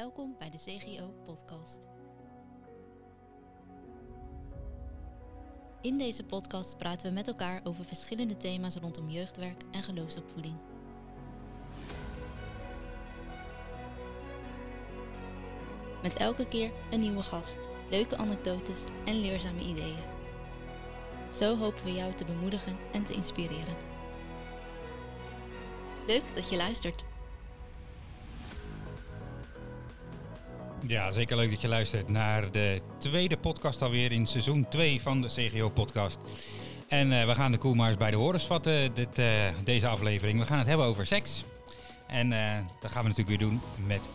Welkom bij de CGO Podcast. In deze podcast praten we met elkaar over verschillende thema's rondom jeugdwerk en geloofsopvoeding. Met elke keer een nieuwe gast, leuke anekdotes en leerzame ideeën. Zo hopen we jou te bemoedigen en te inspireren. Leuk dat je luistert. Ja, zeker leuk dat je luistert naar de tweede podcast alweer in seizoen 2 van de CGO-podcast. En uh, we gaan de koe maar eens bij de horens vatten, dit, uh, deze aflevering. We gaan het hebben over seks. En uh, dat gaan we natuurlijk weer doen met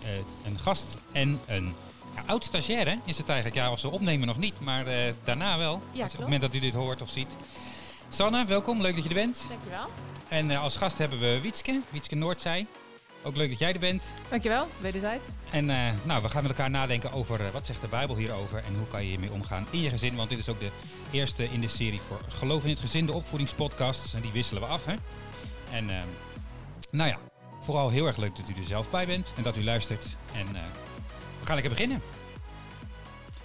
een gast en een ja, oud stagiair, hè? Is het eigenlijk? Ja, of ze opnemen nog niet, maar daarna wel. Ja, dus op het moment dat u dit hoort of ziet. Sanne, welkom. Leuk dat je er bent. Dankjewel. En als gast hebben we Wietske, Wietske Noordzij. Ook leuk dat jij er bent. Dankjewel, wederzijds. En uh, nou, we gaan met elkaar nadenken over uh, wat zegt de Bijbel hierover en hoe kan je hiermee omgaan in je gezin. Want dit is ook de eerste in de serie voor Geloof in het Gezin, de opvoedingspodcast. En die wisselen we af. Hè? En uh, nou ja, vooral heel erg leuk dat u er zelf bij bent en dat u luistert. En we gaan lekker beginnen.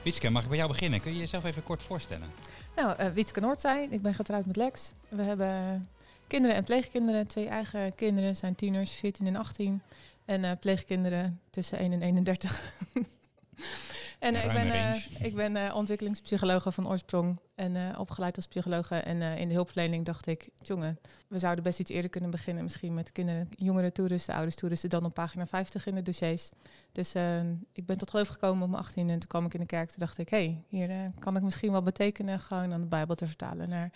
Wietske, mag ik bij jou beginnen? Kun je jezelf even kort voorstellen? Nou, Wietske Noordzij, ik ben getrouwd met Lex. We hebben kinderen en pleegkinderen, twee eigen kinderen, zijn tieners, 14 en 18. En uh, pleegkinderen tussen 1 en 31. en uh, ik ben, uh, ik ben ontwikkelingspsychologe van oorsprong en opgeleid als psychologe. En in de hulpverlening dacht ik, jongen, we zouden best iets eerder kunnen beginnen. Misschien met kinderen, jongeren toerusten, ouders toerusten, dan op pagina 50 in de dossiers. Dus ik ben tot geloof gekomen op mijn 18 en toen kwam ik in de kerk. Toen dacht ik, hé, hey, hier kan ik misschien wat betekenen, gewoon aan de Bijbel te vertalen naar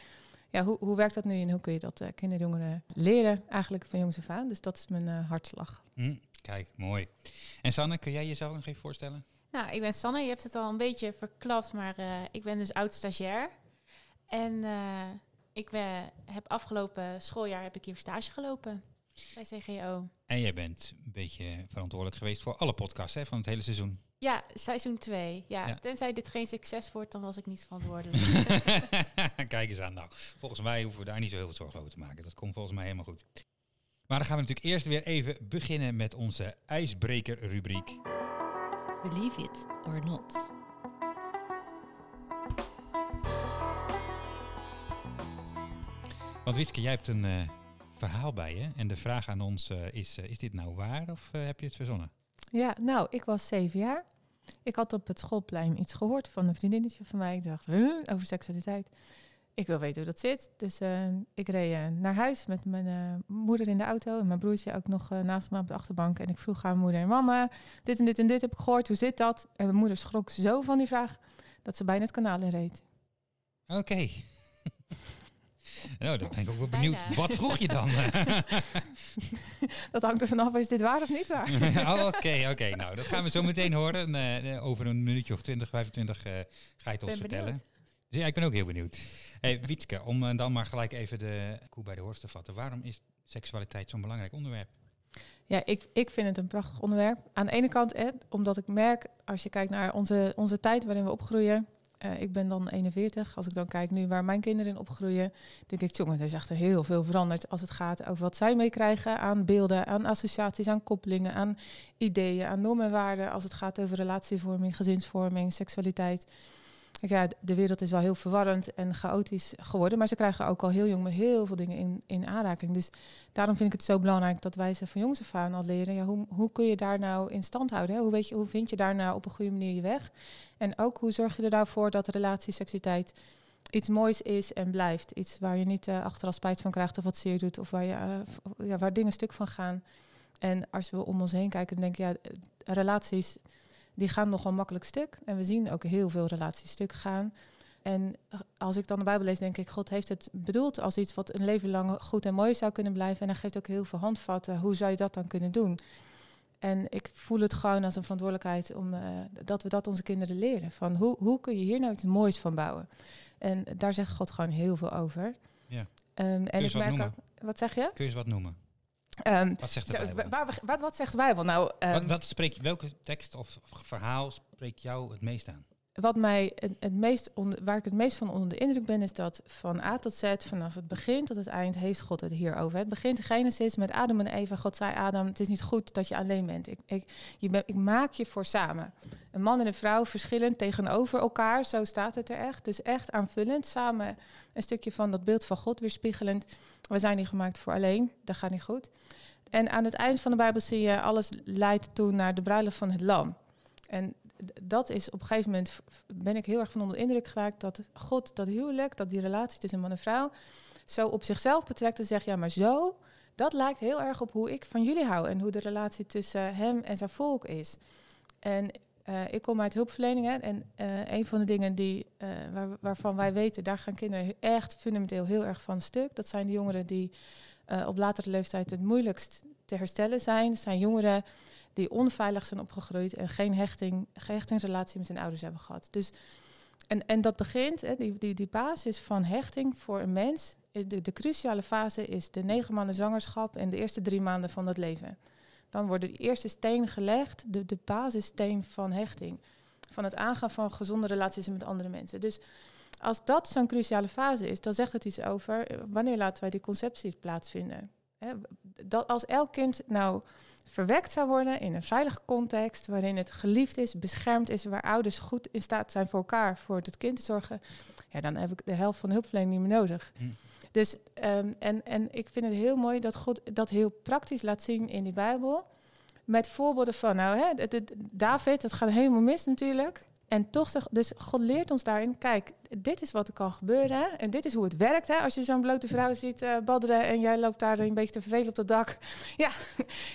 ja, hoe, hoe werkt dat nu en hoe kun je dat uh, kinderen en jongeren leren eigenlijk van jongs af aan? Dus dat is mijn uh, hartslag. Mm, kijk, mooi. En Sanne, kun jij jezelf nog even voorstellen? Nou, ik ben Sanne. Je hebt het al een beetje verklapt, maar uh, ik ben dus oud-stagiair. En ik ben, heb afgelopen schooljaar heb ik hier stage gelopen bij CGO. En jij bent een beetje verantwoordelijk geweest voor alle podcasts hè, van het hele seizoen. Ja, seizoen 2. Ja, ja, tenzij dit geen succes wordt, dan was ik niet verantwoordelijk. Kijk eens aan. Nou, volgens mij hoeven we daar niet zo heel veel zorgen over te maken. Dat komt volgens mij helemaal goed. Maar dan gaan we natuurlijk eerst weer even beginnen met onze ijsbreker-rubriek. Believe it or not. Want Witke, jij hebt een uh, verhaal bij je. En de vraag aan ons uh, is, uh, is dit nou waar of heb je het verzonnen? Ja, nou, ik was zeven jaar. Ik had op het schoolplein iets gehoord van een vriendinnetje van mij. Ik dacht, huh, over seksualiteit. Ik wil weten hoe dat zit. Dus uh, ik reed uh, naar huis met mijn uh, moeder in de auto. En mijn broertje ook nog naast me op de achterbank. En ik vroeg aan mijn moeder, mama, dit en dit en dit heb ik gehoord. Hoe zit dat? En mijn moeder schrok zo van die vraag dat ze bijna het kanaal in reed. Oké. Nou, dan ben ik ook wel benieuwd. Bijna. Wat vroeg je dan? dat hangt er vanaf, is dit waar of niet waar? oh, oké, oké. Nou, dat gaan we zo meteen horen. Uh, over een minuutje of 20, 25 uh, ga je het ons vertellen. Benieuwd. Dus ja, ik ben ook heel benieuwd. Hey, Wietske, om uh, dan maar gelijk even de koe bij de horst te vatten. Waarom is seksualiteit zo'n belangrijk onderwerp? Ja, ik, ik vind het een prachtig onderwerp. Aan de ene kant, omdat ik merk, als je kijkt naar onze, onze tijd waarin we opgroeien, uh, ik ben dan 41. Als ik dan kijk nu waar mijn kinderen in opgroeien, denk ik, jongen, er is echt heel veel veranderd als het gaat over wat zij meekrijgen aan beelden, aan associaties, aan koppelingen, aan ideeën, aan normen en waarden. Als het gaat over relatievorming, gezinsvorming, seksualiteit ja, de wereld is wel heel verwarrend en chaotisch geworden. Maar ze krijgen ook al heel jong met heel veel dingen in, in aanraking. Dus daarom vind ik het zo belangrijk dat wij ze van jongs af aan al leren. Ja, hoe, hoe kun je daar nou in stand houden? Hoe, weet je, hoe vind je daar nou op een goede manier je weg? En ook hoe zorg je er nou voor dat relatie, seksualiteit iets moois is en blijft. Iets waar je niet uh, achteraf spijt van krijgt of wat zeer doet. Of waar, je, uh, ja, waar dingen stuk van gaan. En als we om ons heen kijken, denk ik, ja, relaties die gaan nogal makkelijk stuk. En we zien ook heel veel relaties stuk gaan. En als ik dan de Bijbel lees, denk ik, God heeft het bedoeld als iets wat een leven lang goed en mooi zou kunnen blijven. En hij geeft ook heel veel handvatten. Hoe zou je dat dan kunnen doen? En ik voel het gewoon als een verantwoordelijkheid om uh, dat we dat onze kinderen leren. Van hoe, hoe kun je hier nou iets moois van bouwen? En daar zegt God gewoon heel veel over. Ja. Um, en ik merk ook, wat zeg je? Kun je eens wat noemen? Um, wat zegt de Bijbel? Waar, wat, wat, zegt de Bijbel? Nou, um, wat, wat spreek, welke tekst of verhaal spreekt jou het meest aan? Wat mij het, meest waar ik het meest van onder de indruk ben, is dat van A tot Z, vanaf het begin tot het eind, heeft God het hierover. Het begint in Genesis met Adam en Eva. God zei Adam, het is niet goed dat je alleen bent. Ik, ik, je ben, ik maak je voor samen. Een man en een vrouw verschillend tegenover elkaar, zo staat het er echt. Dus echt aanvullend, samen een stukje van dat beeld van God weerspiegelend. We zijn niet gemaakt voor alleen, dat gaat niet goed. En aan het eind van de Bijbel zie je, alles leidt toe naar de bruiloft van het lam. En dat is op een gegeven moment ben ik heel erg van onder de indruk geraakt dat God dat huwelijk, dat die relatie tussen man en vrouw, zo op zichzelf betrekt en zegt, ja, maar zo, dat lijkt heel erg op hoe ik van jullie hou en hoe de relatie tussen hem en zijn volk is. En uh, ik kom uit hulpverleningen en uh, een van de dingen die, waar, waarvan wij weten, daar gaan kinderen echt fundamenteel heel erg van stuk. Dat zijn de jongeren die op latere leeftijd het moeilijkst te herstellen zijn. Dat zijn jongeren die onveilig zijn opgegroeid en geen hechting, hechtingsrelatie met hun ouders hebben gehad. Dus, en, en dat begint, hè, die, die, die basis van hechting voor een mens, de, de cruciale fase is de negen maanden zwangerschap en de eerste drie maanden van dat leven. Dan wordt de eerste steen gelegd, de, de basissteen van hechting. Van het aangaan van gezonde relaties met andere mensen. Dus als dat zo'n cruciale fase is, dan zegt het iets over eh, wanneer laten wij die conceptie plaatsvinden. dat als elk kind nou verwekt zou worden in een veilige context, waarin het geliefd is, beschermd is, waar ouders goed in staat zijn voor elkaar, voor het kind te zorgen, ja, dan heb ik de helft van de hulpverlening niet meer nodig. Hm. Dus, um, en, en ik vind het heel mooi dat God dat heel praktisch laat zien in die Bijbel. Met voorbeelden van, nou, hè, David, het gaat helemaal mis natuurlijk. En toch, dus God leert ons daarin, kijk, dit is wat er kan gebeuren. En dit is hoe het werkt. Hè? Als je zo'n blote vrouw ziet uh, badderen en jij loopt daar een beetje te vervelen op het dak. Ja,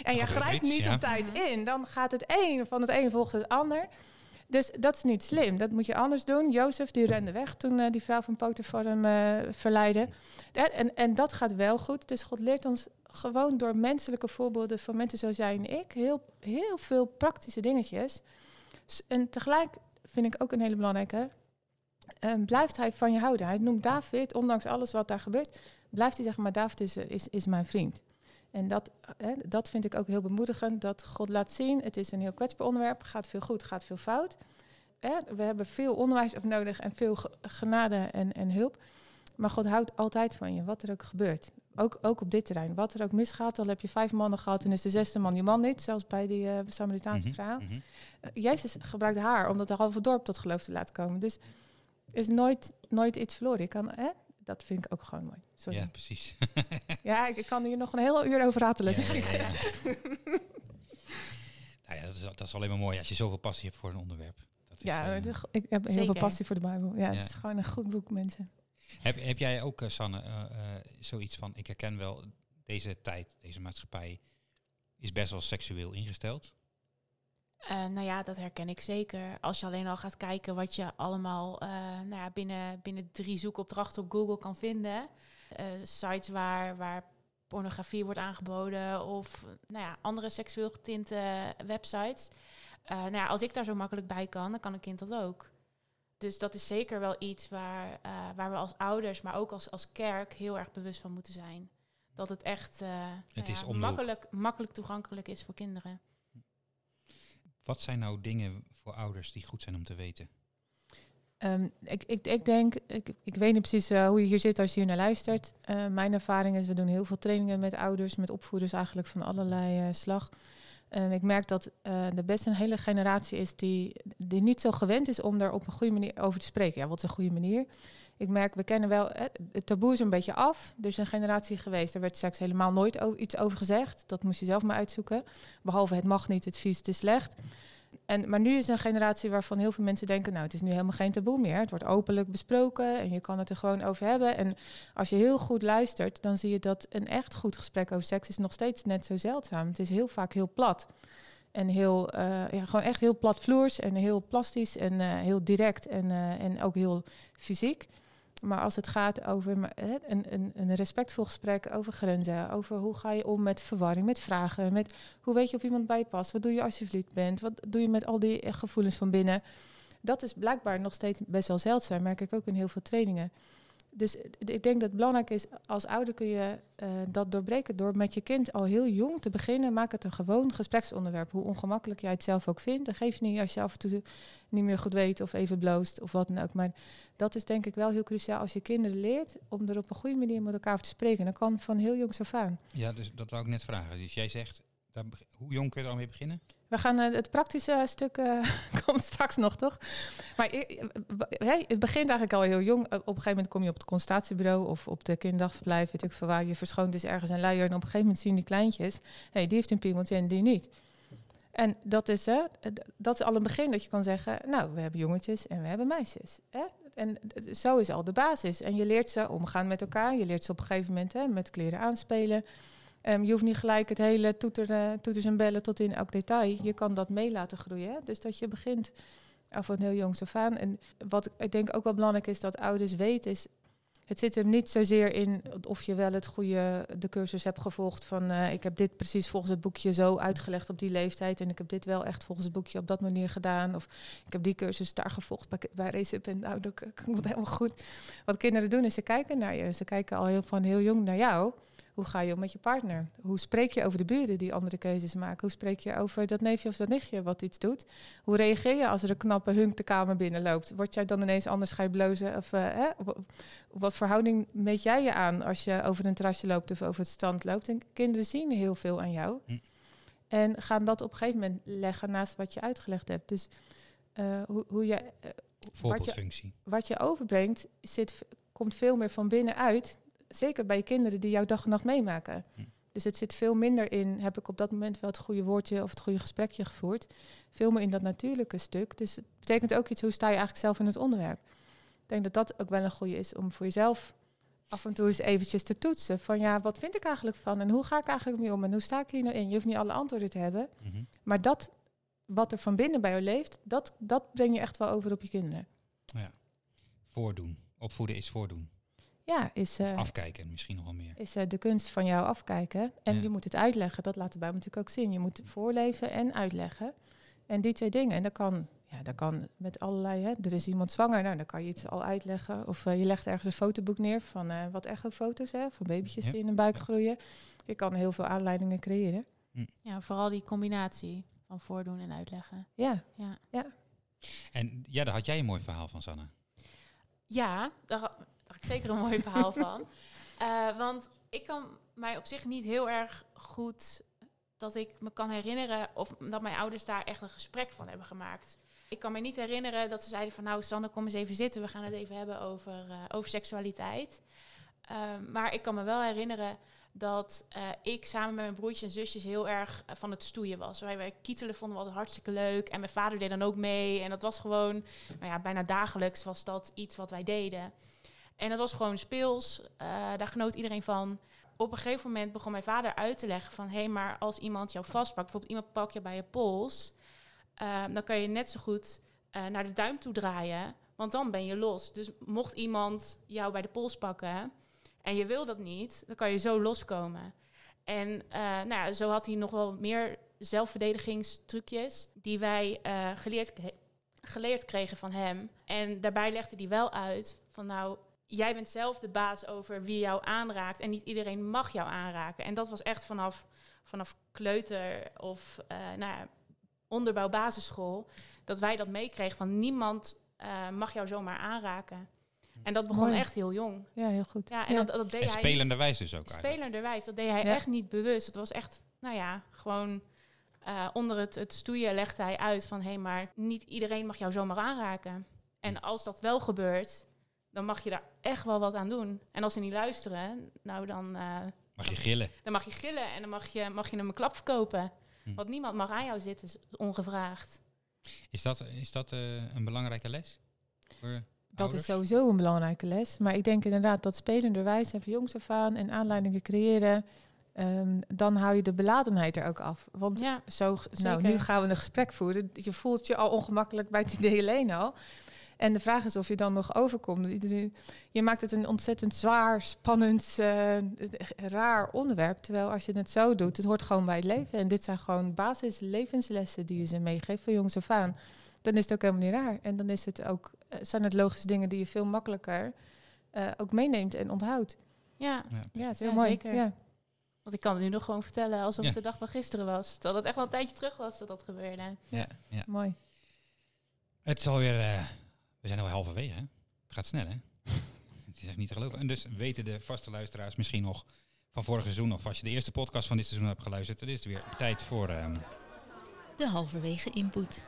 en je grijpt niet op tijd in. Dan gaat het een van het een volgt het ander. Dus dat is niet slim. Dat moet je anders doen. Jozef die rende weg toen uh, die vrouw van Potifar hem uh, verleidde. En, en dat gaat wel goed. Dus God leert ons gewoon door menselijke voorbeelden van mensen zoals jij en ik... heel, heel veel praktische dingetjes. En tegelijk vind ik ook een hele belangrijke. Um, blijft hij van je houden? Hij noemt David, ondanks alles wat daar gebeurt, blijft hij zeggen, maar David is, is, is mijn vriend. En dat, hè, dat vind ik ook heel bemoedigend, dat God laat zien, het is een heel kwetsbaar onderwerp, gaat veel goed, gaat veel fout. Hè, we hebben veel onderwijs over nodig en veel genade en, en hulp. Maar God houdt altijd van je, wat er ook gebeurt. Ook, ook op dit terrein. Wat er ook misgaat, al heb je vijf mannen gehad en is de zesde man je man niet. Zelfs bij die uh, Samaritaanse mm vrouw. Mm Jezus gebruikt haar om dat halve dorp tot geloof te laten komen. Dus is nooit, nooit iets verloren. Ik kan, hè? Dat vind ik ook gewoon mooi. Sorry. Ja, precies. ja, ik, kan hier nog een hele uur over ratelen. Ja, ja, ja, nou ja, dat, is, dat is alleen maar mooi als je zoveel passie hebt voor een onderwerp. Dat is, ja, uh, ik heb heel veel passie voor de Bijbel. Ja, het is gewoon een goed boek, mensen. Heb, heb jij ook, uh, Sanne, uh, zoiets van, ik herken wel deze tijd, deze maatschappij is best wel seksueel ingesteld? Nou ja, dat herken ik zeker. Als je alleen al gaat kijken wat je allemaal nou ja, binnen, binnen drie zoekopdrachten op Google kan vinden. Sites waar, waar pornografie wordt aangeboden of nou ja, andere seksueel getinte websites. nou ja, als ik daar zo makkelijk bij kan, dan kan een kind dat ook. Dus dat is zeker wel iets waar, waar we als ouders, maar ook als, als kerk heel erg bewust van moeten zijn. Dat het echt het nou ja, makkelijk, makkelijk toegankelijk is voor kinderen. Wat zijn nou dingen voor ouders die goed zijn om te weten? Um, ik, ik, ik, denk, ik, ik weet niet precies uh, hoe je hier zit als je hier naar luistert. Uh, mijn ervaring is, we doen heel veel trainingen met ouders, met opvoeders eigenlijk van allerlei uh, slag. Um, ik merk dat er best een hele generatie is die, die niet zo gewend is om daar op een goede manier over te spreken. Ja, wat is een goede manier? Ik merk, we kennen wel, het taboe is een beetje af. Er is een generatie geweest, er werd seks helemaal nooit iets over gezegd. Dat moest je zelf maar uitzoeken. Behalve het mag niet, het vies, het is slecht. En, maar nu is een generatie waarvan heel veel mensen denken, nou het is nu helemaal geen taboe meer. Het wordt openlijk besproken en je kan het er gewoon over hebben. En als je heel goed luistert, dan zie je dat een echt goed gesprek over seks is nog steeds net zo zeldzaam. Het is heel vaak heel plat. En heel, uh, ja, gewoon echt heel platvloers en heel plastisch en uh, heel direct en, uh, en ook heel fysiek. Maar als het gaat over een, een, een, respectvol gesprek over grenzen, over hoe ga je om met verwarring, met vragen, met hoe weet je of iemand bij je past, wat doe je als je verliefd bent, wat doe je met al die gevoelens van binnen. Dat is blijkbaar nog steeds best wel zeldzaam, merk ik ook in heel veel trainingen. Dus ik denk dat het belangrijk is, als ouder kun je eh, dat doorbreken door met je kind al heel jong te beginnen. Maak het een gewoon gespreksonderwerp, hoe ongemakkelijk jij het zelf ook vindt. Dat geeft niet als je af en toe niet meer goed weet of even bloost of wat dan ook. Maar dat is denk ik wel heel cruciaal als je kinderen leert om er op een goede manier met elkaar over te spreken. Dat kan van heel jongs af aan. Ja, dus dat wou ik net vragen. Dus jij zegt, hoe jong kun je er al mee beginnen? We gaan uh, het praktische stuk uh, komt straks nog, toch? Maar uh, het begint eigenlijk al heel jong. Op een gegeven moment kom je op het consultatiebureau of op de kinderdagverblijf, weet ik waar. Je verschoont dus ergens een luier en op een gegeven moment zien die kleintjes, hey, die heeft een piemeltje en die niet. En dat is, hè, dat is al een begin dat je kan zeggen, nou, we hebben jongetjes en we hebben meisjes. Hè? En zo is al de basis. En je leert ze omgaan met elkaar. Je leert ze op een gegeven moment hè, met kleren aanspelen. Um, je hoeft niet gelijk het hele toeter, uh, toeters en bellen tot in elk detail. Je kan dat mee laten groeien. Hè? Dus dat je begint van heel jongs af aan. En wat ik denk ook wel belangrijk is dat ouders weten, is het zit hem niet zozeer in of je wel het goede, de cursus hebt gevolgd van uh, ik heb dit precies volgens het boekje zo uitgelegd op die leeftijd en ik heb dit wel echt volgens het boekje op dat manier gedaan of ik heb die cursus daar gevolgd bij, bij Recipient. Nou, dat komt helemaal goed. Wat kinderen doen is ze kijken naar je. Ze kijken al heel, van heel jong naar jou. Hoe ga je om met je partner? Hoe spreek je over de buren die andere keuzes maken? Hoe spreek je over dat neefje of dat nichtje wat iets doet? Hoe reageer je als er een knappe hunk de kamer binnenloopt? Word jij dan ineens anders, ga je blozen? Of, uh, hè? Wat verhouding meet jij je aan als je over een terrasje loopt of over het strand loopt? En kinderen zien heel veel aan jou. Hm. En gaan dat op een gegeven moment leggen naast wat je uitgelegd hebt. Dus uh, hoe, hoe je... Uh. Wat je, wat je overbrengt, zit, komt veel meer van binnenuit zeker bij kinderen die jouw dag en nacht meemaken. Hm. Dus het zit veel minder in, heb ik op dat moment wel het goede woordje of het goede gesprekje gevoerd. Veel meer in dat natuurlijke stuk. Dus het betekent ook iets, hoe sta je eigenlijk zelf in het onderwerp? Ik denk dat dat ook wel een goede is om voor jezelf af en toe eens eventjes te toetsen. Van ja, wat vind ik eigenlijk van en hoe ga ik eigenlijk mee om en hoe sta ik hier nou in? Je hoeft niet alle antwoorden te hebben. Mhm. Maar dat, wat er van binnen bij jou leeft, dat, dat breng je echt wel over op je kinderen. Ja. Voordoen. Opvoeden is voordoen. Ja, is... Uh, afkijken misschien nog wel meer. Is uh, de kunst van jou afkijken. En je moet het uitleggen. Dat laat de Bijbel natuurlijk ook zien. Je moet voorleven en uitleggen. En die twee dingen. En dat kan, ja, dat kan met allerlei... Hè. Er is iemand zwanger, nou, dan kan je iets al uitleggen. Of uh, je legt ergens een fotoboek neer van wat echofoto's, hè, van babytjes ja. die in een buik groeien. Je kan heel veel aanleidingen creëren. Hm. Ja, vooral die combinatie van voordoen en uitleggen. Ja, ja. ja. En ja, daar had jij een mooi verhaal van, Sanne. Ja, daar, daar ik zeker een mooi verhaal van. Uh, want ik kan mij op zich niet heel erg goed dat ik me kan herinneren of dat mijn ouders daar echt een gesprek van hebben gemaakt. Ik kan me niet herinneren dat ze zeiden van nou Sanne kom eens even zitten, we gaan het even hebben over, uh, over seksualiteit. Uh, maar ik kan me wel herinneren dat uh, ik samen met mijn broertjes en zusjes heel erg van het stoeien was. Wij, wij kietelen vonden we altijd hartstikke leuk. En mijn vader deed dan ook mee. En dat was gewoon, nou ja, bijna dagelijks was dat iets wat wij deden. En dat was gewoon speels. Uh, daar genoot iedereen van. Op een gegeven moment begon mijn vader uit te leggen van... hé, hey, maar als iemand jou vastpakt, bijvoorbeeld iemand pak je bij je pols... Uh, dan kan je net zo goed uh, naar de duim toe draaien, want dan ben je los. Dus mocht iemand jou bij de pols pakken en je wil dat niet, dan kan je zo loskomen. En nou ja, zo had hij nog wel meer zelfverdedigingstrucjes die wij geleerd, geleerd kregen van hem. En daarbij legde hij wel uit van nou, jij bent zelf de baas over wie jou aanraakt en niet iedereen mag jou aanraken. En dat was echt vanaf, vanaf kleuter of uh, nou ja, onderbouw basisschool, dat wij dat meekregen van niemand uh, mag jou zomaar aanraken. En dat begon echt heel jong. Ja, heel goed. Ja, en Dat, dat deed en spelenderwijs dus ook Spelenderwijs, dat deed hij echt niet bewust. Het was echt, nou ja, gewoon uh, onder het, het stoeien legde hij uit van... hé, hey, maar niet iedereen mag jou zomaar aanraken. En als dat wel gebeurt, dan mag je daar echt wel wat aan doen. En als ze niet luisteren, nou dan... Uh, mag je gillen. Dan mag je gillen en dan mag je, mag je hem een klap verkopen. Hm. Want niemand mag aan jou zitten, ongevraagd. Is dat, is dat uh, een belangrijke les? Voor dat is sowieso een belangrijke les. Maar ik denk inderdaad dat spelenderwijs en van jongs af aan en aanleidingen creëren... Um, dan hou je de beladenheid er ook af. Want ja, zo, nou, nu gaan we een gesprek voeren. Je voelt je al ongemakkelijk bij het idee alleen al. En de vraag is of je dan nog overkomt. Je maakt het een ontzettend zwaar, spannend, uh, raar onderwerp. Terwijl als je het zo doet, het hoort gewoon bij het leven. En dit zijn gewoon basis levenslessen die je ze meegeeft van jongs af aan. Dan is het ook helemaal niet raar. En dan is het ook, eh, zijn het logische dingen die je veel makkelijker eh, ook meeneemt en onthoudt. Ja, Ja. Ja, het is heel Ja, mooi. zeker. Ja. want ik kan het nu nog gewoon vertellen alsof Ja. het de dag van gisteren was. Terwijl het echt wel een tijdje terug was dat dat gebeurde. Ja. Ja. Mooi. Het is alweer, eh, we zijn alweer halverwege. Hè? Het gaat snel, hè? het is echt niet te geloven. En dus weten de vaste luisteraars misschien nog van vorig seizoen, of als je de eerste podcast van dit seizoen hebt geluisterd, dan is het weer tijd voor. ehm, De halverwege input.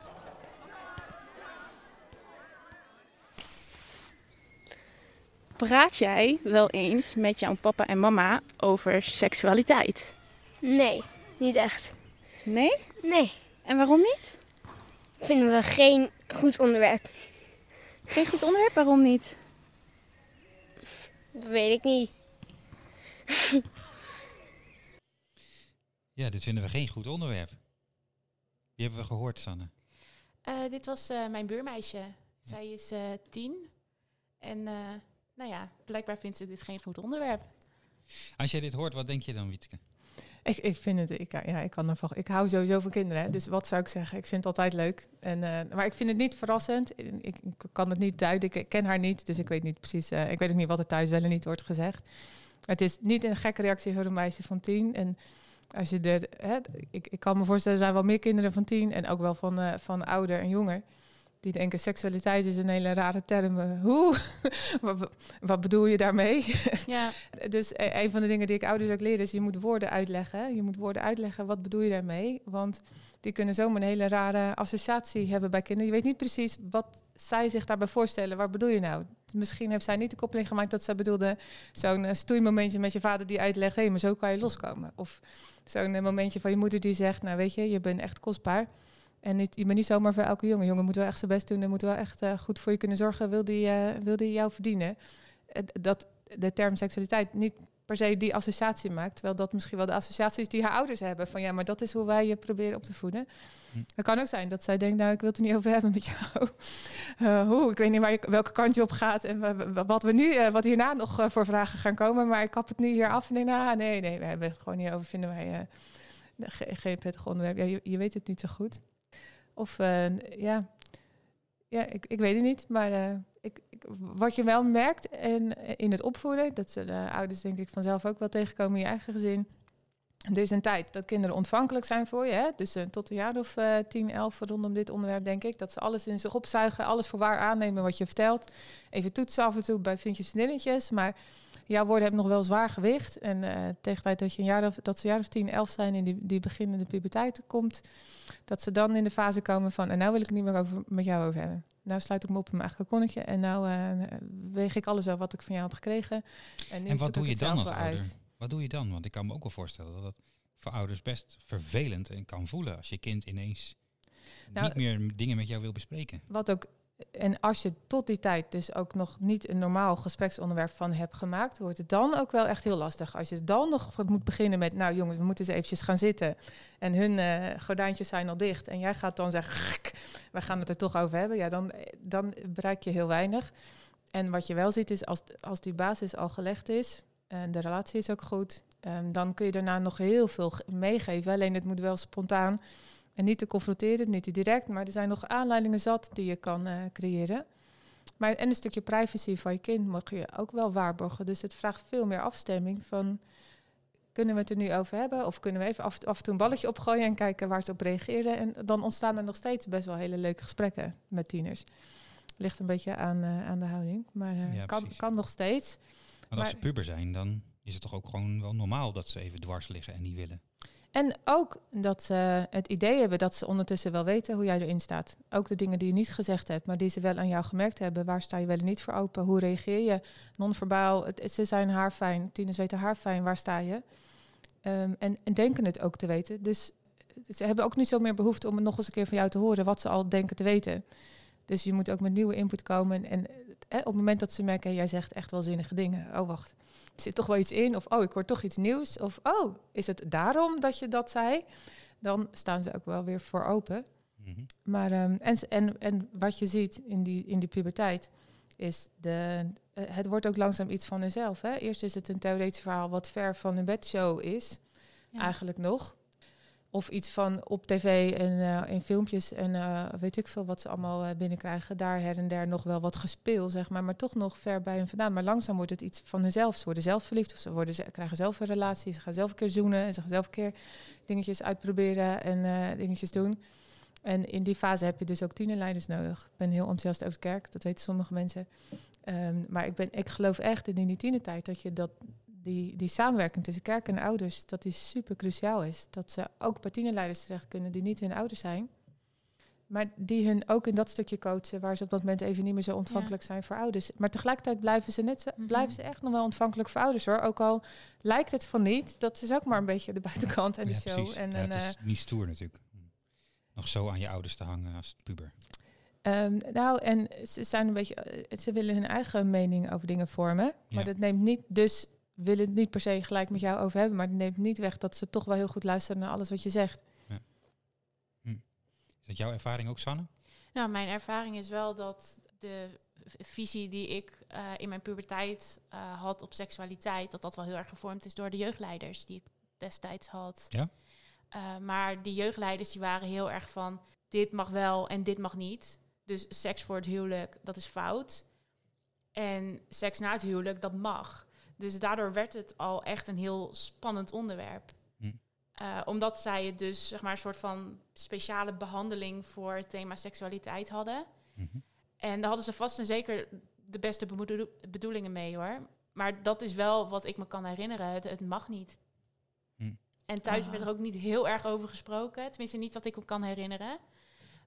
Praat jij wel eens met jouw papa en mama over seksualiteit? Nee, niet echt. Nee? Nee, En waarom niet? vinden we geen goed onderwerp. Geen goed onderwerp, waarom niet? Dat weet ik niet. ja, dit vinden we geen goed onderwerp. Die hebben we gehoord, Sanne. Eh, dit was eh, mijn buurmeisje. Zij is eh, tien. En eh, nou ja, blijkbaar vindt ze dit geen goed onderwerp. Als jij dit hoort, wat denk je dan, Wietke? Ik, ik vind het, ik, ja, ik kan ervan. Ik hou sowieso van kinderen. Dus wat zou ik zeggen? Ik vind het altijd leuk. En, eh, maar ik vind het niet verrassend. Ik, kan het niet duiden. Ik, ik ken haar niet, dus ik weet niet precies. eh, ik weet ook niet wat er thuis wel en niet wordt gezegd. Het is niet een gekke reactie voor een meisje van tien. En als je er, hè, ik, ik kan me voorstellen, er zijn wel meer kinderen van tien en ook wel van, eh, van ouder en jonger. Die denken seksualiteit is een hele rare term. Eh, Hoe? wat, wat bedoel je daarmee? Ja, Dus e- een van de dingen die ik ouders ook leer is, je moet woorden uitleggen. Je moet woorden uitleggen, wat bedoel je daarmee? Want die kunnen zomaar een hele rare associatie hebben bij kinderen. Je weet niet precies wat zij zich daarbij voorstellen. Waar bedoel je nou? Misschien heeft zij niet de koppeling gemaakt dat zij bedoelde... zo'n eh, stoeimomentje met je vader die uitlegt... hé, maar zo kan je loskomen. Of zo'n eh, momentje van je moeder die zegt... nou weet je, je bent echt kostbaar. En niet, je bent niet zomaar voor elke jongen. Jongen moet wel echt zijn best doen en moet wel echt eh, goed voor je kunnen zorgen. Wil die, eh, wil die jou verdienen? Dat de term seksualiteit niet per se die associatie maakt. Terwijl dat misschien wel de associaties die haar ouders hebben. Van ja, maar dat is hoe wij je proberen op te voeden. Hm. Het kan ook zijn dat zij denkt, nou, ik wil het er niet over hebben met jou. Eh, hoe, ik weet niet waar je, welke kant je op gaat en wa- wa- wat we nu, wat hierna nog voor vragen gaan komen. Maar ik kap het nu hier af en denk, nou, nee, nee, we hebben het gewoon niet over. Vinden wij ge- geen prettig onderwerp. Ja, je, je weet het niet zo goed. Of eh, ja, ja ik, ik weet het niet. Maar eh, ik, ik- wat je wel merkt en, in het opvoeden, dat zullen ouders denk ik vanzelf ook wel tegenkomen in je eigen gezin. Er is een tijd dat kinderen ontvankelijk zijn voor je. Hè? Dus eh, tot een jaar of eh 10, 11 rondom dit onderwerp, denk ik. Dat ze alles in zich opzuigen, alles voor waar aannemen wat je vertelt. Even toetsen af en toe bij vriendjes en vriendinnetjes. Maar jouw woorden hebben nog wel zwaar gewicht. En eh, tegen tijd dat, je een jaar of, dat ze een jaar of 10, 11 zijn en die, die beginnende puberteit komt, dat ze dan in de fase komen van, en nou wil ik het niet meer over, met jou over hebben. Nou sluit ik me op in mijn eigen kokonnetje en nou eh, weeg ik alles wel wat ik van jou heb gekregen. En, nu En wat doe je dan als ouder? uit. Wat doe je dan? Want ik kan me ook wel voorstellen dat het voor ouders best vervelend en kan voelen als je kind ineens Nou, niet meer dingen met jou wil bespreken. Wat ook, en als je tot die tijd dus ook nog niet een normaal gespreksonderwerp van hebt gemaakt, wordt het dan ook wel echt heel lastig. Als je dan nog moet beginnen met, nou jongens, we moeten eens eventjes gaan zitten. En hun eh, gordijntjes zijn al dicht. En jij gaat dan zeggen, we gaan het er toch over hebben. Ja, dan, dan bereik je heel weinig. En wat je wel ziet is, als, als die basis al gelegd is, en de relatie is ook goed, ehm, dan kun je daarna nog heel veel ge- meegeven. Alleen het moet wel spontaan. En niet te confronterend, niet te direct, maar er zijn nog aanleidingen zat die je kan eh, creëren. Maar, en een stukje privacy van je kind mag je ook wel waarborgen. Dus het vraagt veel meer afstemming van... kunnen we het er nu over hebben? Of kunnen we even af, af en toe een balletje opgooien en kijken waar ze op reageren? En dan ontstaan er nog steeds best wel hele leuke gesprekken met tieners. Ligt een beetje aan, eh, aan de houding, maar eh, Ja, kan, kan nog steeds. Want als maar- ze puber zijn, dan is het toch ook gewoon wel normaal dat ze even dwars liggen en niet willen. En ook dat ze het idee hebben dat ze ondertussen wel weten hoe jij erin staat. Ook de dingen die je niet gezegd hebt, maar die ze wel aan jou gemerkt hebben. Waar sta je wel en niet voor open? Hoe reageer je? Non-verbaal, ze zijn haarfijn. Tieners weten haarfijn, waar sta je? Ehm, en, en denken het ook te weten. Dus ze hebben ook niet zo meer behoefte om het nog eens een keer van jou te horen wat ze al denken te weten. Dus je moet ook met nieuwe input komen. En eh, op het moment dat ze merken, jij zegt echt wel zinnige dingen. Oh, wacht. Er zit toch wel iets in. Of oh, ik hoor toch iets nieuws. Of oh, is het daarom dat je dat zei? Dan staan ze ook wel weer voor open. Mhm. Maar ehm, en, en, en wat je ziet in die, in die puberteit is de, eh, het wordt ook langzaam iets van hunzelf. Hè? Eerst is het een theoretisch verhaal wat ver van een bedshow is, Ja. eigenlijk nog. Of iets van op tv en eh, in filmpjes en eh, weet ik veel wat ze allemaal eh, binnenkrijgen. Daar her en der nog wel wat gespeeld, zeg maar. Maar toch nog ver bij hen vandaan. Maar langzaam wordt het iets van hunzelf. Ze worden zelf verliefd of ze, worden, ze krijgen zelf een relatie. Ze gaan zelf een keer zoenen en ze gaan zelf een keer dingetjes uitproberen en dingetjes doen. En in die fase heb je dus ook tienerleiders nodig. Ik ben heel enthousiast over de kerk, dat weten sommige mensen. Ehm, maar ik, ben, ik geloof echt in die tienertijd dat je dat die, die samenwerking tussen kerk en ouders, dat die super cruciaal is. Dat ze ook bij tienerleiders terecht kunnen die niet hun ouders zijn. Maar die hun ook in dat stukje coachen, waar ze op dat moment even niet meer zo ontvankelijk zijn voor ouders. Maar tegelijkertijd blijven ze, net zo, Mhm. blijven ze echt nog wel ontvankelijk voor ouders hoor. Ook al lijkt het van niet, dat is ook maar een beetje de buitenkant en de Ja, show. precies. En, Ja, het eh, is niet stoer natuurlijk. Nog zo aan je ouders te hangen als puber. Ehm, nou, en ze zijn een beetje, eh, ze willen hun eigen mening over dingen vormen. Maar Ja. dat neemt niet, dus willen het niet per se gelijk met jou over hebben. Maar het neemt niet weg dat ze toch wel heel goed luisteren naar alles wat je zegt. Is dat jouw ervaring ook, Sanne? Nou, mijn ervaring is wel dat de visie die ik eh, in mijn puberteit eh, had op seksualiteit, dat dat wel heel erg gevormd is door de jeugdleiders die ik destijds had. Ja? Eh, maar die jeugdleiders die waren heel erg van dit mag wel en dit mag niet. Dus seks voor het huwelijk, dat is fout. En seks na het huwelijk, dat mag. Dus daardoor werd het al echt een heel spannend onderwerp. Hm. Eh, omdat zij het dus zeg maar een soort van speciale behandeling voor het thema seksualiteit hadden. Mhm. En daar hadden ze vast en zeker de beste bedoelingen mee hoor. Maar dat is wel wat ik me kan herinneren. Het, het mag niet. Hm. En thuis Ah. werd er ook niet heel erg over gesproken. Tenminste, niet wat ik me kan herinneren.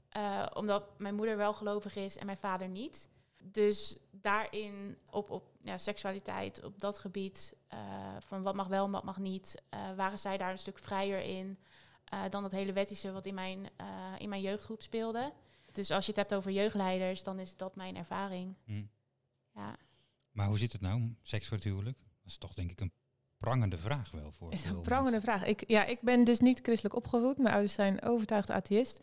Eh, omdat mijn moeder wel gelovig is en mijn vader niet. Dus daarin, op, op ja, seksualiteit, op dat gebied, eh, van wat mag wel en wat mag niet, eh, waren zij daar een stuk vrijer in eh, dan dat hele wettische wat in mijn, eh, in mijn jeugdgroep speelde. Dus als je het hebt over jeugdleiders, dan is dat mijn ervaring. Hm. Ja. Maar hoe zit het nou, seks voor het huwelijk? Dat is toch denk ik een prangende vraag wel voor is een prangende vraag. Ik, ja, ik ben dus niet christelijk opgevoed. Mijn ouders zijn overtuigd atheïst.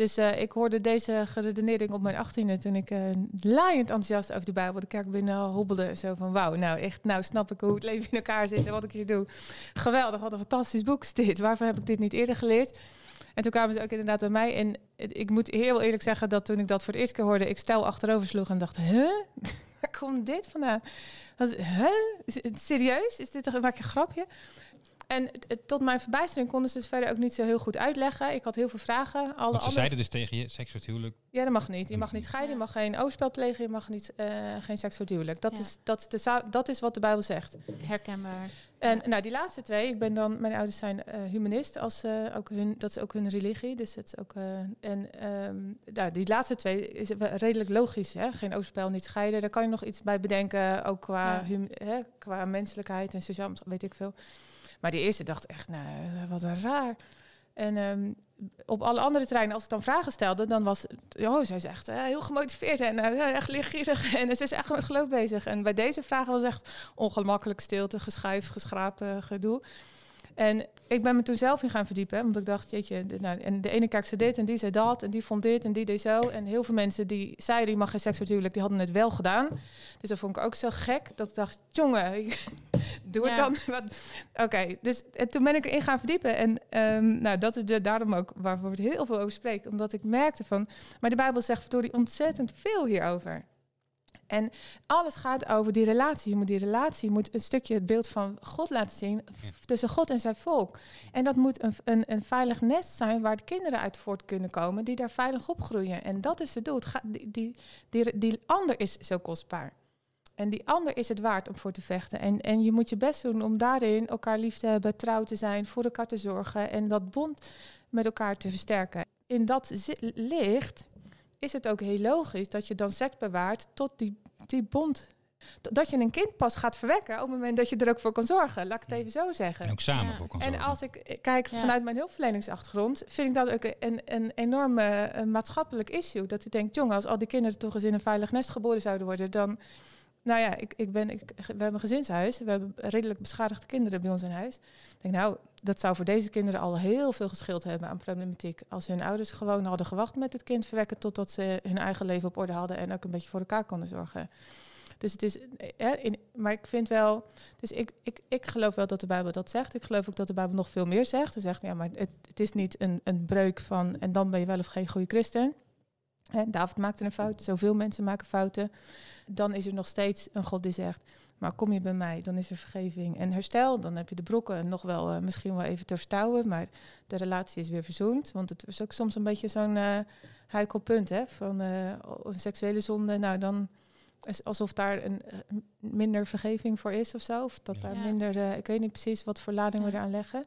Dus eh, ik hoorde deze geredenering op mijn achttiende toen ik eh laaiend enthousiast over de Bijbel de kerk binnen hobbelde. Zo van wauw, nou echt, nou snap ik hoe het leven in elkaar zit en wat ik hier doe. Geweldig, wat een fantastisch boek is dit. Waarvoor heb ik dit niet eerder geleerd? En toen kwamen ze ook inderdaad bij mij. En ik moet heel eerlijk zeggen dat toen ik dat voor het eerst keer hoorde, ik stijl achterover sloeg en dacht, huh? Waar komt dit vandaan? Was, huh? Serieus? Is dit een, maak je een grapje? En tot mijn verbijstering konden ze het verder ook niet zo heel goed uitleggen. Ik had heel veel vragen. Alle Want ze andere- zeiden dus tegen je, seks voor het huwelijk. ja, dat mag niet. Je mag niet scheiden, je mag geen overspel plegen, je mag niet, eh, geen seks voor het huwelijk. Dat, Ja. is, dat, is de, za- dat is wat de Bijbel zegt. Herkenbaar. En nou, die laatste twee, ik ben dan, mijn ouders zijn eh, humanist, als, eh, ook hun, dat is ook hun religie. Dus het is ook, eh, en ehm, nou, die laatste twee is redelijk logisch. Hè? Geen overspel, niet scheiden. Daar kan je nog iets bij bedenken, ook qua, Ja. hum- hè, qua menselijkheid en sociaal, weet ik veel. Maar die eerste dacht echt, nou, wat een raar. En ehm, op alle andere terreinen, als ik dan vragen stelde, dan was oh, zij is echt eh, heel gemotiveerd en eh, echt leergierig en ze is echt met geloof bezig. En bij deze vragen was echt ongemakkelijk stilte, geschuif, geschrapen, gedoe. En ik ben me toen zelf in gaan verdiepen, omdat ik dacht, jeetje, nou, en de ene kerk zei dit en die zei dat en die vond dit en die deed zo. En heel veel mensen die zeiden, je mag geen seks huwelijk, die hadden het wel gedaan. Dus dat vond ik ook zo gek, dat ik dacht, jongen, doe het Ja. dan. Oké, dus en toen ben ik erin gaan verdiepen. En ehm, nou, dat is de, daarom ook waarvoor we het heel veel over spreken. Omdat ik merkte van, maar de Bijbel zegt verdorie ontzettend veel hierover. En alles gaat over die relatie. Je moet die relatie, je moet een stukje het beeld van God laten zien tussen God en zijn volk. En dat moet een, een, een veilig nest zijn waar de kinderen uit voort kunnen komen, die daar veilig opgroeien. En dat is het doel. Het gaat, die, die, die, die ander is zo kostbaar. En die ander is het waard om voor te vechten. En, en je moet je best doen om daarin elkaar lief te hebben, trouw te zijn, voor elkaar te zorgen en dat bond met elkaar te versterken. In dat licht is het ook heel logisch dat je dan seks bewaart tot die, die bond. Dat je een kind pas gaat verwekken op het moment dat je er ook voor kan zorgen. Laat ik het even zo zeggen. En ook samen Ja. voor kan En zorgen. als ik eh, kijk Ja. vanuit mijn hulpverleningsachtergrond, vind ik dat ook een, een enorme eh, maatschappelijk issue. Dat ik denk, jongen, als al die kinderen toch eens in een veilig nest geboren zouden worden, dan. Nou ja, ik, ik ben, ik, we hebben een gezinshuis. We hebben redelijk beschadigde kinderen bij ons in huis. Ik denk, nou, dat zou voor deze kinderen al heel veel geschild hebben aan problematiek. Als hun ouders gewoon hadden gewacht met het kind verwekken totdat ze hun eigen leven op orde hadden en ook een beetje voor elkaar konden zorgen. Dus het is, eh, in, maar ik vind wel, dus ik, ik, ik geloof wel dat de Bijbel dat zegt. Ik geloof ook dat de Bijbel nog veel meer zegt. Ze zegt, ja, maar het, het is niet een, een breuk van en dan ben je wel of geen goede christen. David maakte een fout, zoveel mensen maken fouten. Dan is er nog steeds een God die zegt, maar kom je bij mij, dan is er vergeving en herstel. Dan heb je de brokken nog wel eh, misschien wel even te verstouwen, maar de relatie is weer verzoend. Want het is ook soms een beetje zo'n uh, heikel punt, hè, van eh, een seksuele zonde. Nou, dan is alsof daar een, minder vergeving voor is of zo. Of dat Ja. daar minder, eh, ik weet niet precies wat voor lading we eraan leggen.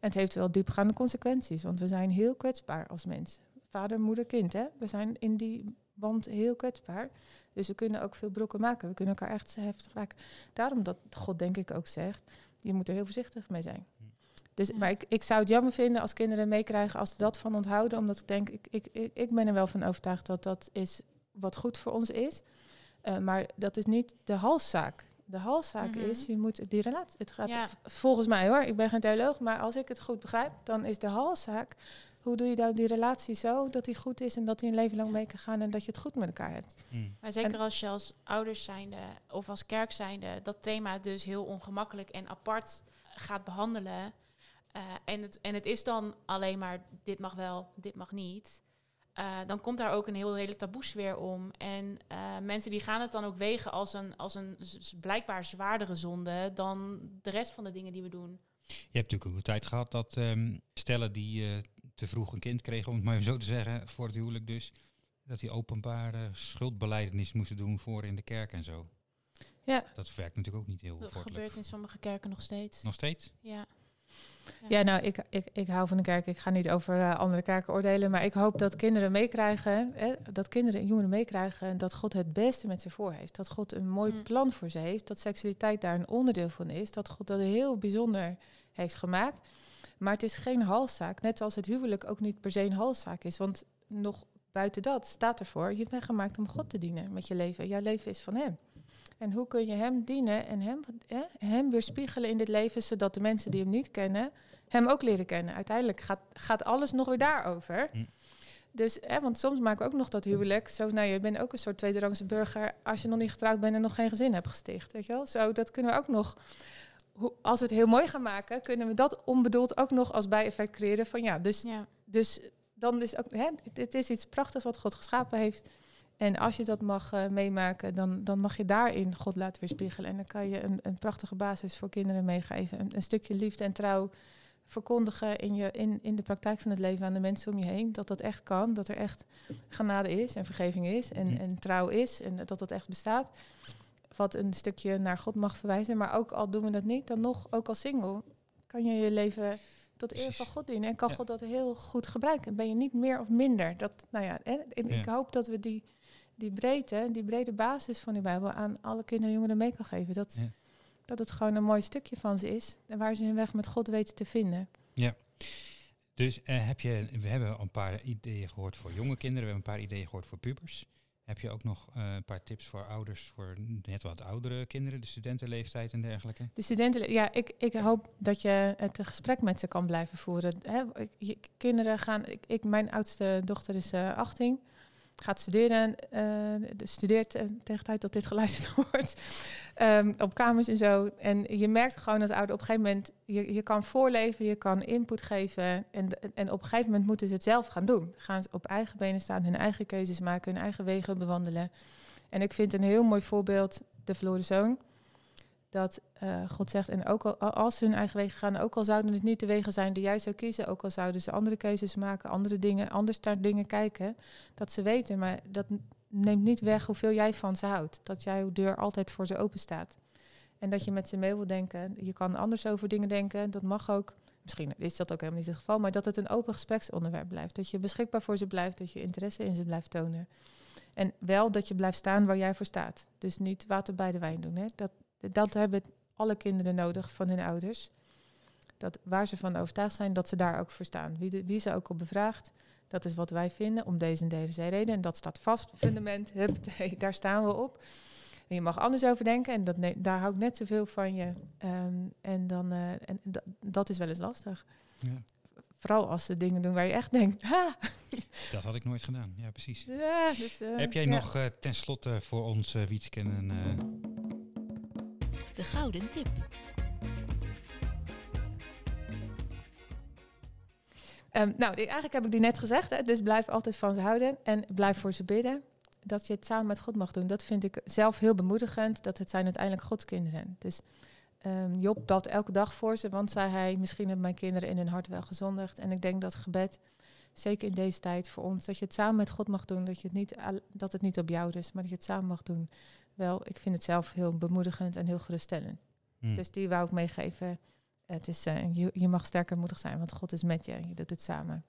En het heeft wel diepgaande consequenties, want we zijn heel kwetsbaar als mens. Vader, moeder, kind, hè. We zijn in die band heel kwetsbaar. Dus we kunnen ook veel brokken maken. We kunnen elkaar echt heftig raken. Daarom dat God denk ik ook zegt, je moet er heel voorzichtig mee zijn. Dus, Ja. Maar ik, ik zou het jammer vinden als kinderen meekrijgen als ze dat van onthouden. Omdat ik denk, ik, ik, ik, ik ben er wel van overtuigd dat dat is wat goed voor ons is. Eh, maar dat is niet de halszaak. De halszaak Mhm. is, je moet die relatie. Het gaat Ja. volgens mij hoor, ik ben geen theoloog, maar als ik het goed begrijp, dan is de halszaak. Hoe doe je nou die relatie zo dat die goed is en dat die een leven lang Ja. mee kan gaan en dat je het goed met elkaar hebt? Mm. Maar zeker als je als ouders zijnde of als kerk zijnde dat thema dus heel ongemakkelijk en apart gaat behandelen. eh, en, het, en het is dan alleen maar dit mag wel, dit mag niet. eh, dan komt daar ook een heel hele taboesfeer om. En eh, mensen die gaan het dan ook wegen als een, als een blijkbaar zwaardere zonde dan de rest van de dingen die we doen. Je hebt natuurlijk ook een tijd gehad dat ehm, stellen die eh, te vroeg een kind kregen, om het maar zo te zeggen, voor het huwelijk dus, dat die openbare schuldbeleidenis moesten doen voor in de kerk en zo. Ja. Dat werkt natuurlijk ook niet heel Dat vortelijk. gebeurt in sommige kerken nog steeds. Nog steeds? Ja. Ja, nou, ik, ik, ik hou van de kerk. Ik ga niet over eh, andere kerken oordelen. Maar ik hoop dat kinderen meekrijgen, hè, dat kinderen en jongeren meekrijgen dat God het beste met ze voor heeft. Dat God een mooi Mm. plan voor ze heeft. Dat seksualiteit daar een onderdeel van is. Dat God dat heel bijzonder heeft gemaakt. Maar het is geen halszaak. Net zoals het huwelijk ook niet per se een halszaak is. Want nog buiten dat staat ervoor, je bent gemaakt om God te dienen met je leven. Jouw leven is van Hem. En hoe kun je Hem dienen en Hem, hè, hem weerspiegelen in dit leven, zodat de mensen die Hem niet kennen, Hem ook leren kennen. Uiteindelijk gaat, gaat alles nog weer daarover. Hm. Dus, want soms maken we ook nog dat huwelijk. Zo, nou, je bent ook een soort tweederangse burger als je nog niet getrouwd bent en nog geen gezin hebt gesticht. Weet je wel? Zo, dat kunnen we ook nog. Als we het heel mooi gaan maken, kunnen we dat onbedoeld ook nog als bijeffect creëren van ja, dus Ja. dus dan is ook, hè, het is iets prachtigs wat God geschapen heeft. En als je dat mag eh, meemaken, dan, dan mag je daarin God laten weerspiegelen. En dan kan je een, een prachtige basis voor kinderen meegeven. Een, een stukje liefde en trouw verkondigen in, je, in, in de praktijk van het leven aan de mensen om je heen. Dat dat echt kan, dat er echt genade is en vergeving is en, Hm. en trouw is. En dat dat echt bestaat. Wat een stukje naar God mag verwijzen. Maar ook al doen we dat niet, dan nog, ook als single, kan je je leven tot eer van God dienen. En kan Ja. God dat heel goed gebruiken. Ben je niet meer of minder. Dat, nou ja, Ja. ik hoop dat we die, die breedte, die brede basis van die Bijbel aan alle kinderen en jongeren mee kan geven. Dat, Ja. dat het gewoon een mooi stukje van ze is. En waar ze hun weg met God weten te vinden. Dus eh, heb je, we hebben een paar ideeën gehoord voor jonge kinderen, we hebben een paar ideeën gehoord voor pubers. Heb je ook nog eh, een paar tips voor ouders voor net wat oudere kinderen, de studentenleeftijd en dergelijke? De studenten, ja, ik, ik hoop dat je het gesprek met ze kan blijven voeren. Hè, kinderen gaan, ik, ik, mijn oudste dochter is eh 18, gaat studeren, eh, de- studeert eh, tegen de tijd dat dit geluisterd wordt, ehm, op kamers en zo. En je merkt gewoon als ouder op een gegeven moment, je, je kan voorleven, je kan input geven en, en op een gegeven moment moeten ze het zelf gaan doen. Gaan ze op eigen benen staan, hun eigen keuzes maken, hun eigen wegen bewandelen. En ik vind een heel mooi voorbeeld de verloren zoon dat eh, God zegt, en ook al als ze hun eigen wegen gaan, ook al zouden het niet de wegen zijn die jij zou kiezen, ook al zouden ze andere keuzes maken, andere dingen, anders naar dingen kijken, dat ze weten, maar dat neemt niet weg hoeveel jij van ze houdt. Dat jouw deur altijd voor ze open staat. En dat je met ze mee wil denken. Je kan anders over dingen denken, dat mag ook. Misschien is dat ook helemaal niet het geval, maar dat het een open gespreksonderwerp blijft. Dat je beschikbaar voor ze blijft, dat je interesse in ze blijft tonen. En wel dat je blijft staan waar jij voor staat. Dus niet water bij de wijn doen. Hè? Dat, dat hebben alle kinderen nodig van hun ouders. Dat waar ze van overtuigd zijn, dat ze daar ook voor staan. Wie, de- wie ze ook al bevraagt, dat is wat wij vinden om deze en deze reden. En dat staat vast, fundament, huppatee, daar staan we op. En je mag anders over denken en dat daar hou ik net zoveel van je. Ehm, en dan, eh, en da- dat is wel eens lastig. Ja. Vooral als ze dingen doen waar je echt denkt, ha, Dat had ik nooit gedaan. Ja, precies. ja, dit, eh, Heb jij ja. nog eh tenslotte voor ons, uh, een... De gouden tip. Ehm, nou, eigenlijk heb ik die net gezegd. Hè, dus blijf altijd van ze houden en blijf voor ze bidden. Dat je het samen met God mag doen. Dat vind ik zelf heel bemoedigend. Dat het zijn uiteindelijk Gods kinderen. Dus ehm, Job bad elke dag voor ze. Want zei hij, misschien hebben mijn kinderen in hun hart wel gezondigd. En ik denk dat gebed, zeker in deze tijd voor ons, dat je het samen met God mag doen. Dat, je het niet, dat het niet op jou rust, maar dat je het samen mag doen. Wel, ik vind het zelf heel bemoedigend en heel geruststellend. hm. Dus die wou ik meegeven. Het is, eh, je, je mag sterker en moedig zijn, want God is met je. Je doet het samen.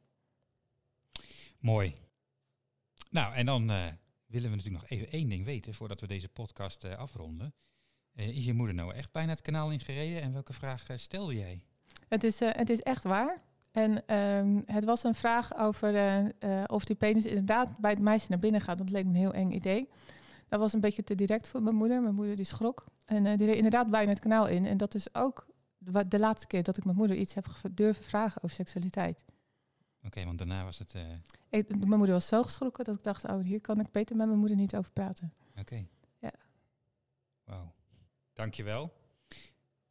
Mooi. Nou, en dan eh, willen we natuurlijk nog even één ding weten voordat we deze podcast eh, afronden. Is je moeder nou echt bijna het kanaal ingereden en welke vraag stelde jij? Het is, het is echt waar. En ehm, het was een vraag over of die penis inderdaad bij het meisje naar binnen gaat. Dat leek me een heel eng idee. Dat was een beetje te direct voor mijn moeder. Mijn moeder die schrok. En eh, die reed inderdaad bijna het kanaal in. En dat is ook de laatste keer dat ik mijn moeder iets heb durven vragen over seksualiteit. Oké, want daarna was het... eh, Ik, mijn moeder was zo geschrokken dat ik dacht, oh, hier kan ik beter met mijn moeder niet over praten. Oké. Ja. Wauw. Dankjewel.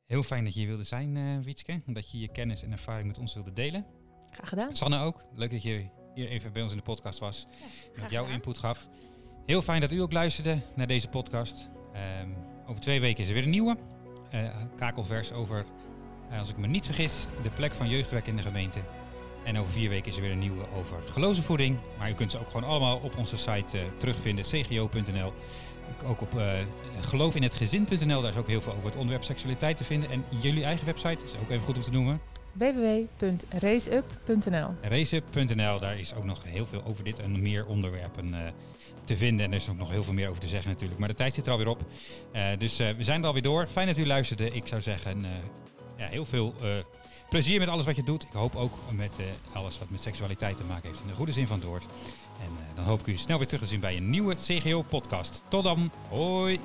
Heel fijn dat je hier wilde zijn, eh Wietske. Dat je je kennis en ervaring met ons wilde delen. Graag gedaan. Sanne ook. Leuk dat je hier even bij ons in de podcast was. graag met jouw gedaan. input gaf. Heel fijn dat u ook luisterde naar deze podcast. Ehm, over twee weken is er weer een nieuwe. eh kakelvers over, eh, als ik me niet vergis, de plek van jeugdwerk in de gemeente. En over vier weken is er weer een nieuwe over geloofsvoeding. Maar u kunt ze ook gewoon allemaal op onze site eh, terugvinden, cgo.nl. Ook op geloofinhetgezin.nl, daar is ook heel veel over het onderwerp seksualiteit te vinden. En jullie eigen website is ook even goed om te noemen. www.raceup.nl Raceup.nl, daar is ook nog heel veel over dit en meer onderwerpen te vinden. En er is ook nog heel veel meer over te zeggen natuurlijk. Maar de tijd zit er alweer op. Eh, dus eh, we zijn er alweer door. Fijn dat u luisterde. Ik zou zeggen, eh, ja, heel veel plezier met alles wat je doet. Ik hoop ook met alles wat met seksualiteit te maken heeft. In de goede zin van het woord. En dan hoop ik u snel weer terug te zien bij een nieuwe CGO-podcast. Tot dan. Hoi.